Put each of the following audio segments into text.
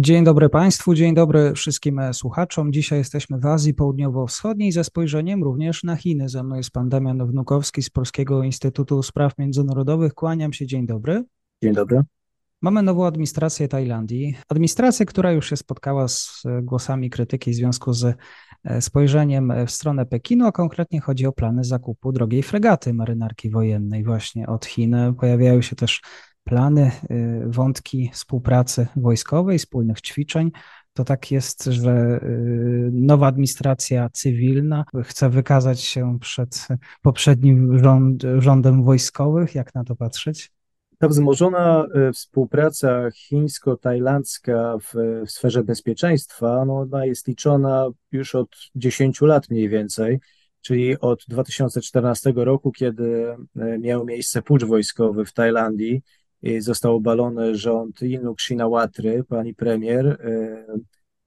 Dzień dobry Państwu, dzień dobry wszystkim słuchaczom. Dzisiaj jesteśmy w Azji Południowo-Wschodniej ze spojrzeniem również na Chiny. Ze mną jest pan Damian Wnukowski z Polskiego Instytutu Spraw Międzynarodowych. Kłaniam się, dzień dobry. Dzień dobry. Mamy nową administrację Tajlandii. Administrację, która już się spotkała z głosami krytyki w związku z e, spojrzeniem w stronę Pekinu, a konkretnie chodzi o plany zakupu drogiej fregaty marynarki wojennej właśnie od Chin. Pojawiają się też plany, y, wątki współpracy wojskowej, wspólnych ćwiczeń. To tak jest, że y, nowa administracja cywilna chce wykazać się przed poprzednim rząd, rządem wojskowych. Jak na to patrzeć? Ta wzmożona y, współpraca chińsko-tajlandzka w, w, sferze bezpieczeństwa, no ona jest liczona już od 10 lat mniej więcej, czyli od 2014 roku, kiedy miał miejsce pucz wojskowy w Tajlandii został obalony rząd Inuk Shinawatry, pani premier, e,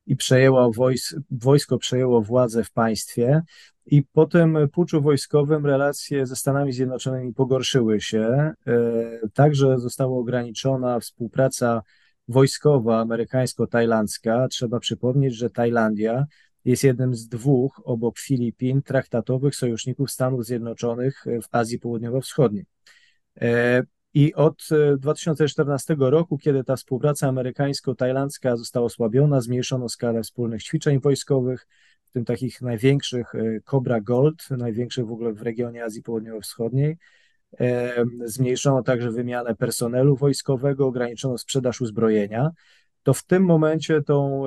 i przejęła wojs wojsko przejęło władzę w państwie. I po tym puczu wojskowym relacje ze Stanami Zjednoczonymi pogorszyły się. E, także została ograniczona współpraca wojskowa amerykańsko-tajlandzka. Trzeba przypomnieć, że Tajlandia jest jednym z dwóch obok Filipin traktatowych sojuszników Stanów Zjednoczonych w Azji Południowo-Wschodniej. I od 2014 e, roku, kiedy ta współpraca amerykańsko-tajlandzka została osłabiona, zmniejszono skalę wspólnych ćwiczeń wojskowych, w tym takich największych e, Cobra Gold, największych w ogóle w regionie Azji Południowo-Wschodniej. E, zmniejszono także wymianę personelu wojskowego, ograniczono sprzedaż uzbrojenia. To w tym momencie tą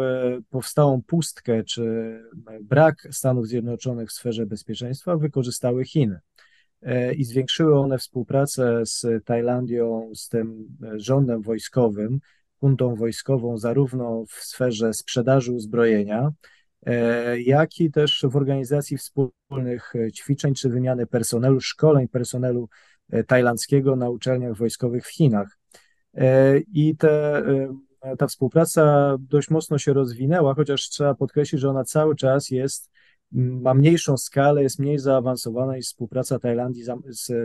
powstałą pustkę czy brak Stanów Zjednoczonych w sferze bezpieczeństwa wykorzystały Chiny. E, i zwiększyły one współpracę z Tajlandią, z tym e, rządem wojskowym, kuntą wojskową, zarówno w sferze sprzedaży uzbrojenia, e, jak i też w organizacji wspólnych ćwiczeń czy wymiany personelu, szkoleń personelu tajlandzkiego na uczelniach wojskowych w Chinach. I te, ta współpraca dość mocno się rozwinęła, chociaż trzeba podkreślić, że ona cały czas jest ma mniejszą skalę, jest mniej zaawansowana niż współpraca Tajlandii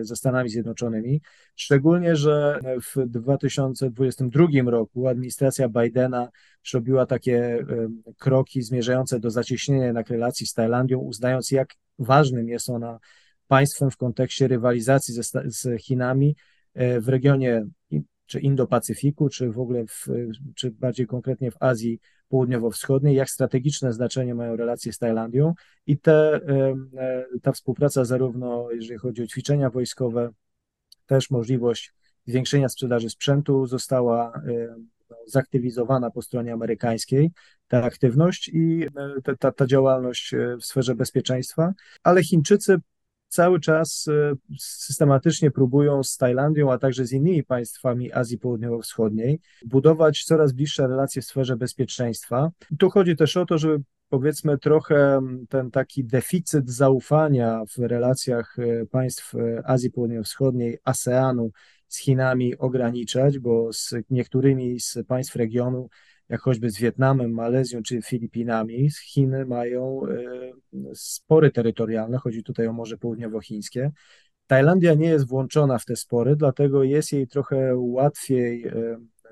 ze Stanami Zjednoczonymi. Szczególnie, że w 2022 roku administracja Bidena zrobiła takie kroki zmierzające do zacieśnienia jednak relacji z Tajlandią, uznając, jak ważnym jest ona państwem w kontekście rywalizacji ze, z Chinami e, w regionie czy Indo-Pacyfiku, czy w ogóle, w, czy bardziej konkretnie w Azji Południowo-Wschodniej, jak strategiczne znaczenie mają relacje z Tajlandią i te, e, ta współpraca zarówno jeżeli chodzi o ćwiczenia wojskowe, też możliwość zwiększenia sprzedaży sprzętu została no, zaktywizowana po stronie amerykańskiej, ta aktywność i e, ta, ta działalność e, w sferze bezpieczeństwa, ale Chińczycy cały czas e, systematycznie próbują z Tajlandią, a także z innymi państwami Azji Południowo-Wschodniej budować coraz bliższe relacje w sferze bezpieczeństwa. Tu chodzi też o to, żeby powiedzmy trochę ten taki deficyt zaufania w relacjach e, państw e, Azji Południowo-Wschodniej, ASEANu z Chinami ograniczać, bo z niektórymi z państw regionu jak choćby z Wietnamem, Malezją czy Filipinami, Chiny mają e, spory terytorialne, chodzi tutaj o Morze Południowochińskie. Tajlandia nie jest włączona w te spory, dlatego jest jej trochę łatwiej e,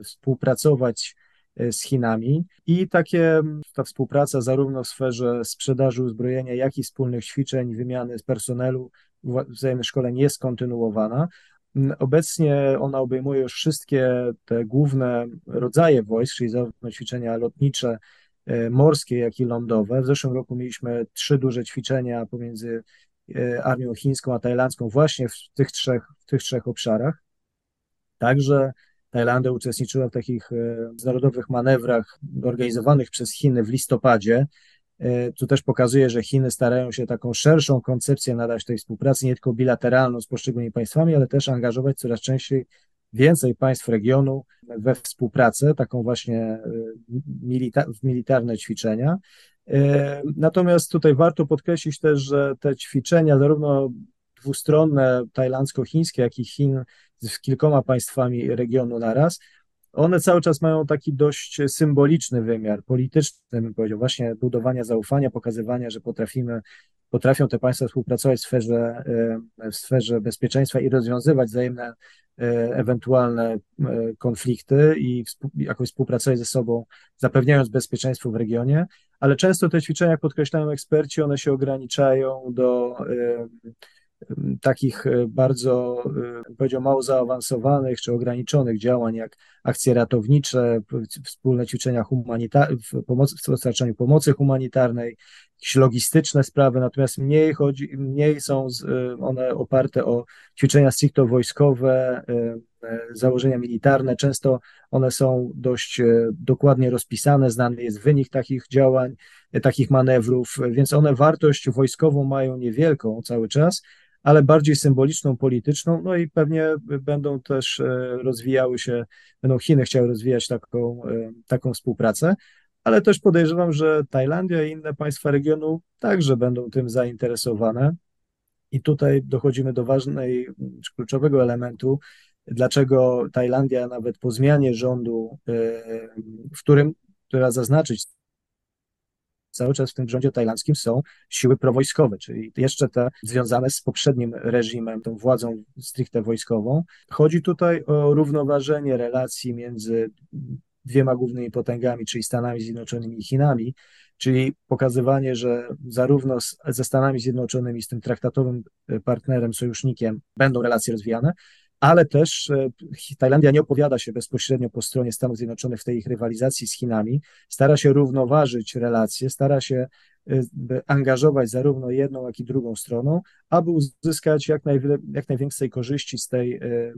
współpracować e, z Chinami i takie ta współpraca zarówno w sferze sprzedaży uzbrojenia, jak i wspólnych ćwiczeń, wymiany personelu, wzajemnych szkoleń jest kontynuowana. Obecnie ona obejmuje już wszystkie te główne rodzaje wojsk, czyli zarówno ćwiczenia lotnicze, e, morskie, jak i lądowe. W zeszłym roku mieliśmy trzy duże ćwiczenia pomiędzy e, armią chińską a tajlandzką właśnie w tych trzech, w tych trzech obszarach. Także Tajlandia uczestniczyła w takich e, międzynarodowych manewrach organizowanych przez Chiny w listopadzie Tu też pokazuje, że Chiny starają się taką szerszą koncepcję nadać tej współpracy, nie tylko bilateralną z poszczególnymi państwami, ale też angażować coraz częściej więcej państw regionu we współpracę, taką właśnie milita w militarne ćwiczenia. Natomiast tutaj warto podkreślić też, że te ćwiczenia, zarówno dwustronne, tajlandzko-chińskie, jak i Chin z kilkoma państwami regionu naraz, one cały czas mają taki dość symboliczny wymiar, polityczny, bym powiedział, właśnie budowania zaufania, pokazywania, że potrafimy, potrafią te państwa współpracować w sferze, w sferze bezpieczeństwa i rozwiązywać wzajemne e, ewentualne e, konflikty i jakoś współpracować ze sobą, zapewniając bezpieczeństwo w regionie, ale często te ćwiczenia, jak podkreślają eksperci, one się ograniczają do takich e, bardzo, e, powiedział, mało zaawansowanych czy ograniczonych działań, jak akcje ratownicze, wspólne ćwiczenia w, dostarczaniu pomocy humanitarnej, jakieś logistyczne sprawy, natomiast mniej chodzi, mniej są e, one oparte o ćwiczenia stricte wojskowe, założenia militarne. Często one są dość dokładnie rozpisane, znany jest wynik takich działań, takich manewrów, więc one wartość wojskową mają niewielką cały czas, ale bardziej symboliczną, polityczną, no i pewnie będą też e, rozwijały się, będą Chiny chciały rozwijać taką, e, taką współpracę, ale też podejrzewam, że Tajlandia i inne państwa regionu także będą tym zainteresowane. I tutaj dochodzimy do ważnej, kluczowego elementu, dlaczego Tajlandia nawet po zmianie rządu, e, w którym, która zaznaczyć cały czas w tym rządzie tajlandzkim są siły prowojskowe, czyli jeszcze te związane z poprzednim reżimem, tą władzą stricte wojskową. Chodzi tutaj o równoważenie relacji między dwiema głównymi potęgami, czyli Stanami Zjednoczonymi i Chinami, czyli pokazywanie, że zarówno z, ze Stanami Zjednoczonymi, z tym traktatowym partnerem, sojusznikiem będą relacje rozwijane, ale też e, Tajlandia nie opowiada się bezpośrednio po stronie Stanów Zjednoczonych w tej ich rywalizacji z Chinami, stara się równoważyć relacje, stara się e, angażować zarówno jedną, jak i drugą stroną, aby uzyskać jak, najwiele, jak największej korzyści z tej e,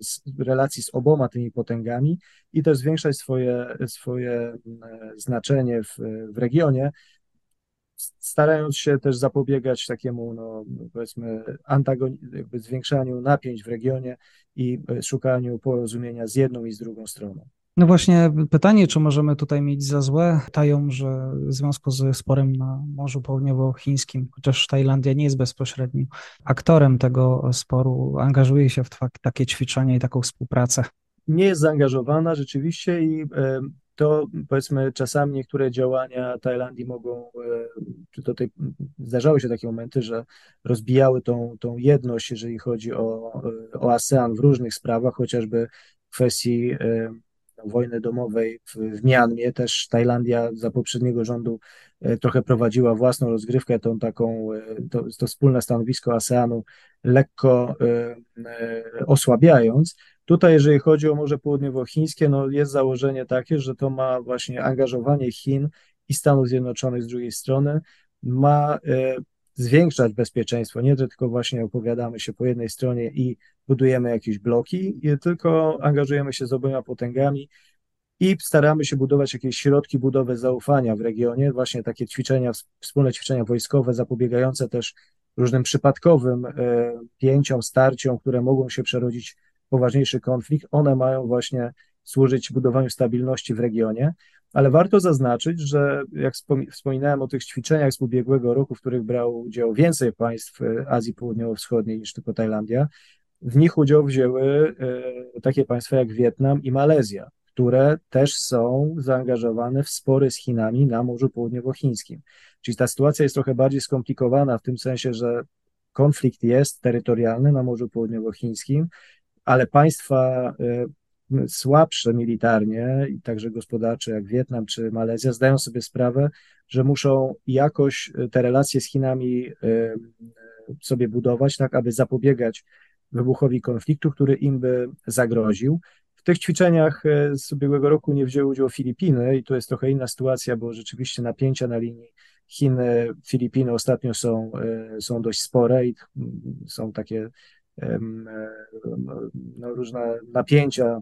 z relacji z oboma tymi potęgami i też zwiększać swoje, swoje znaczenie w, w regionie, starając się też zapobiegać takiemu, no, powiedzmy, antagon, zwiększaniu napięć w regionie i e, szukaniu porozumienia z jedną i z drugą stroną. No właśnie pytanie, czy możemy tutaj mieć za złe, tają, że w związku z sporem na Morzu Południowochińskim, chociaż Tajlandia nie jest bezpośrednim aktorem tego sporu, angażuje się w takie ćwiczenia i taką współpracę. Nie jest zaangażowana rzeczywiście i to powiedzmy czasami niektóre działania Tajlandii mogą, e, czy tutaj zdarzały się takie momenty, że rozbijały tą, tą jedność, jeżeli chodzi o, o ASEAN w różnych sprawach, chociażby w kwestii e, wojny domowej w, w Mianmie. Też Tajlandia za poprzedniego rządu e, trochę prowadziła własną rozgrywkę, tą taką, to, to wspólne stanowisko ASEANu lekko osłabiając. Tutaj, jeżeli chodzi o Morze Południowochińskie, no jest założenie takie, że to ma właśnie angażowanie Chin i Stanów Zjednoczonych z drugiej strony, ma e, zwiększać bezpieczeństwo, nie tylko właśnie opowiadamy się po jednej stronie i budujemy jakieś bloki, tylko angażujemy się z oboma potęgami i staramy się budować jakieś środki budowy zaufania w regionie, właśnie takie ćwiczenia, wspólne ćwiczenia wojskowe, zapobiegające też różnym przypadkowym e, pięciom, starciom, które mogą się przerodzić poważniejszy konflikt, one mają właśnie służyć budowaniu stabilności w regionie. Ale warto zaznaczyć, że jak wspominałem o tych ćwiczeniach z ubiegłego roku, w których brał udział więcej państw e, Azji Południowo-Wschodniej niż tylko Tajlandia, w nich udział wzięły e, takie państwa jak Wietnam i Malezja, które też są zaangażowane w spory z Chinami na Morzu Południowochińskim. Czyli ta sytuacja jest trochę bardziej skomplikowana w tym sensie, że konflikt jest terytorialny na Morzu Południowochińskim, ale państwa y, słabsze militarnie i także gospodarcze, jak Wietnam czy Malezja, zdają sobie sprawę, że muszą jakoś te relacje z Chinami y, sobie budować, tak aby zapobiegać wybuchowi konfliktu, który im by zagroził. W tych ćwiczeniach y, z ubiegłego roku nie wzięły udziału Filipiny i to jest trochę inna sytuacja, bo rzeczywiście napięcia na linii Chiny, Filipiny ostatnio są, są dość spore i są takie no, różne napięcia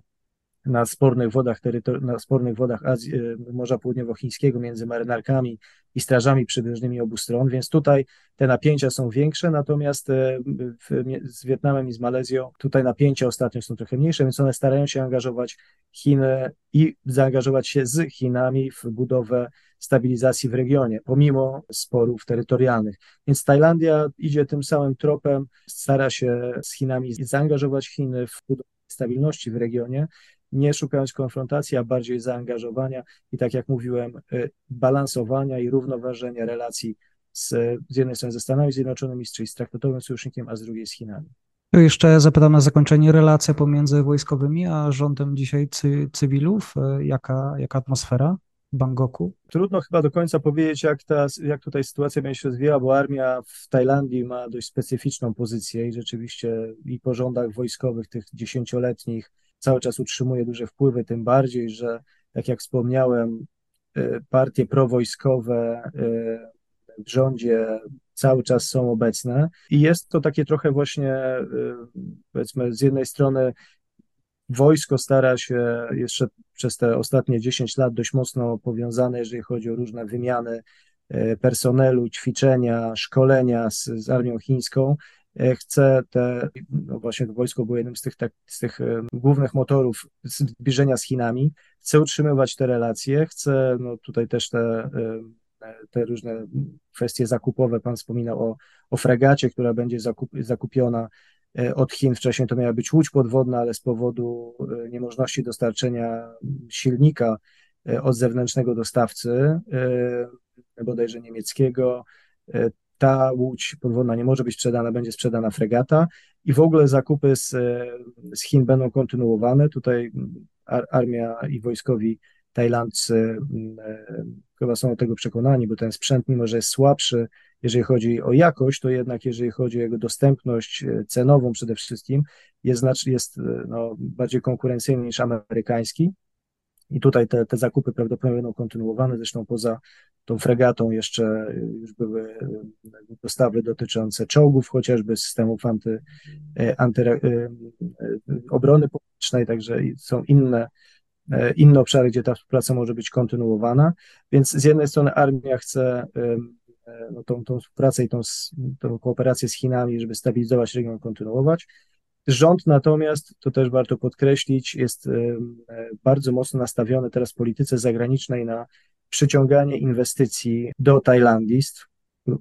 na spornych wodach, na spornych wodach Azji, Morza Południowochińskiego między marynarkami i strażami przybrzeżnymi obu stron, więc tutaj te napięcia są większe, natomiast w, z Wietnamem i z Malezją tutaj napięcia ostatnio są trochę mniejsze, więc one starają się angażować Chiny i zaangażować się z Chinami w budowę stabilizacji w regionie, pomimo sporów terytorialnych. Więc Tajlandia idzie tym samym tropem, stara się z Chinami zaangażować Chiny w budowę stabilności w regionie, nie szukając konfrontacji, a bardziej zaangażowania i tak jak mówiłem, y, balansowania i równoważenia relacji z, z jednej strony ze Stanami Zjednoczonymi, czyli z traktatowym sojusznikiem, a z drugiej z Chinami. Jeszcze zapytam na zakończenie relacje pomiędzy wojskowymi a rządem dzisiaj cy, cywilów. Y, jaka, jaka atmosfera? Bangkoku? Trudno chyba do końca powiedzieć, jak, ta, jak tutaj sytuacja będzie się rozwijała, bo armia w Tajlandii ma dość specyficzną pozycję i rzeczywiście i po rządach wojskowych tych dziesięcioletnich cały czas utrzymuje duże wpływy, tym bardziej, że tak jak wspomniałem, y, partie prowojskowe y, w rządzie cały czas są obecne i jest to takie trochę właśnie, y, powiedzmy, z jednej strony wojsko stara się jeszcze przez te ostatnie 10 lat dość mocno powiązane, jeżeli chodzi o różne wymiany personelu, ćwiczenia, szkolenia z, z armią chińską, E, chce te, no właśnie to wojsko było jednym z tych, tak, z tych e, głównych motorów zbliżenia z Chinami, chce utrzymywać te relacje, chce, no tutaj też te, e, te różne kwestie zakupowe, pan wspominał o, o fregacie, która będzie zakup, zakupiona od Chin, wcześniej to miała być łódź podwodna, ale z powodu niemożności dostarczenia silnika od zewnętrznego dostawcy, bodajże niemieckiego, ta łódź podwodna nie może być sprzedana, będzie sprzedana fregata i w ogóle zakupy z, z Chin będą kontynuowane. Tutaj armia i wojskowi tajlandcy mm, e, chyba są do tego przekonani, bo ten sprzęt, mimo że jest słabszy, jeżeli chodzi o jakość, to jednak jeżeli chodzi o jego dostępność e, cenową przede wszystkim, jest, jest e, no, bardziej konkurencyjny niż amerykański. I tutaj te, te zakupy prawdopodobnie będą kontynuowane, zresztą poza tą fregatą jeszcze już były dostawy dotyczące czołgów, chociażby systemów anty, anty, obrony publicznej, także są inne, inne obszary, gdzie ta współpraca może być kontynuowana. Więc z jednej strony armia chce no, tą, tą współpracę i tą, tą kooperację z Chinami, żeby stabilizować region, kontynuować. Rząd natomiast, to też warto podkreślić, jest bardzo mocno nastawiony teraz w polityce zagranicznej na przyciąganie inwestycji do Tajlandii.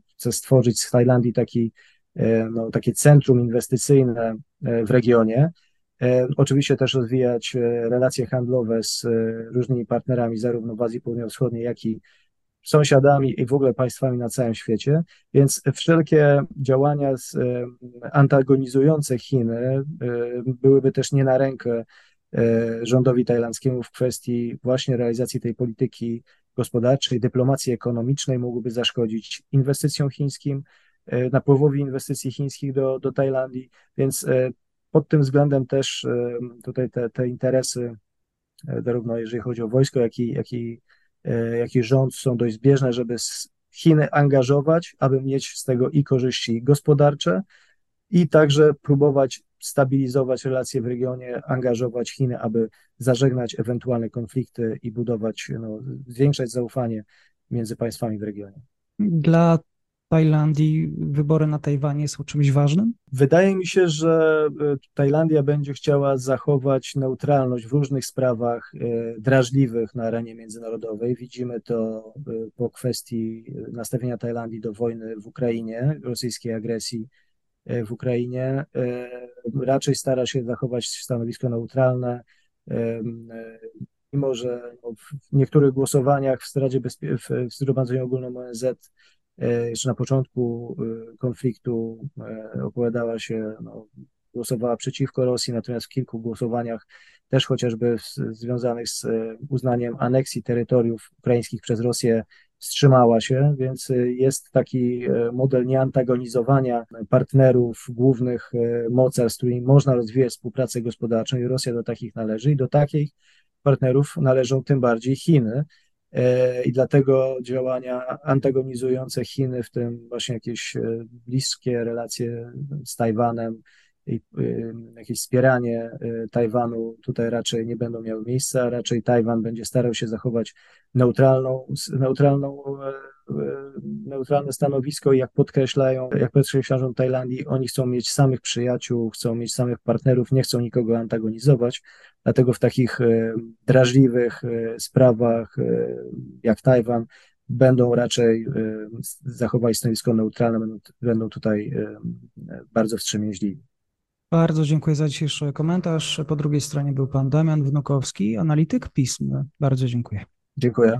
Chce stworzyć z Tajlandii taki, e, no, takie centrum inwestycyjne e, w regionie. E, oczywiście też rozwijać relacje handlowe z różnymi partnerami, zarówno w Azji Południowo-Wschodniej, jak i sąsiadami i w ogóle państwami na całym świecie. Więc wszelkie działania antagonizujące Chiny byłyby też nie na rękę rządowi tajlandzkiemu w kwestii właśnie realizacji tej polityki gospodarczej, dyplomacji ekonomicznej mogłyby zaszkodzić inwestycjom chińskim, e, napływowi inwestycji chińskich do, do Tajlandii, więc e, pod tym względem też e, tutaj te, te interesy, zarówno jeżeli chodzi o wojsko, jak i, jak, i, jak i rząd są dość zbieżne, żeby Chiny angażować, aby mieć z tego i korzyści gospodarcze, i także próbować stabilizować relacje w regionie, angażować Chiny, aby zażegnać ewentualne konflikty i budować, no, zwiększać zaufanie między państwami w regionie. Dla Tajlandii wybory na Tajwanie są czymś ważnym? Wydaje mi się, że e, Tajlandia będzie chciała zachować neutralność w różnych sprawach e, drażliwych na arenie międzynarodowej. Widzimy to e, po kwestii nastawienia Tajlandii do wojny w Ukrainie, rosyjskiej agresji w Ukrainie, raczej stara się zachować stanowisko neutralne, mimo że no, w niektórych głosowaniach w, Radzie Bezpie- w Zgromadzeniu Ogólnym ONZ jeszcze na początku konfliktu opowiadała się, no, głosowała przeciwko Rosji, natomiast w kilku głosowaniach też chociażby związanych z uznaniem aneksji terytoriów ukraińskich przez Rosję wstrzymała się, więc jest taki e, model nieantagonizowania partnerów, głównych e, mocarstw, z którymi można rozwijać współpracę gospodarczą i Rosja do takich należy i do takich partnerów należą tym bardziej Chiny. E, I dlatego działania antagonizujące Chiny, w tym właśnie jakieś bliskie relacje z Tajwanem, i jakieś wspieranie Tajwanu tutaj raczej nie będą miały miejsca, raczej Tajwan będzie starał się zachować neutralną, neutralną neutralne stanowisko i jak podkreślają, jak podkreślają Tajlandii, oni chcą mieć samych przyjaciół, chcą mieć samych partnerów, nie chcą nikogo antagonizować, dlatego w takich drażliwych sprawach jak Tajwan będą raczej zachować stanowisko neutralne, będą, będą tutaj bardzo wstrzemięźliwi. Bardzo dziękuję za dzisiejszy komentarz. Po drugiej stronie był pan Damian Wnukowski, analityk pism. Bardzo dziękuję. Dziękuję.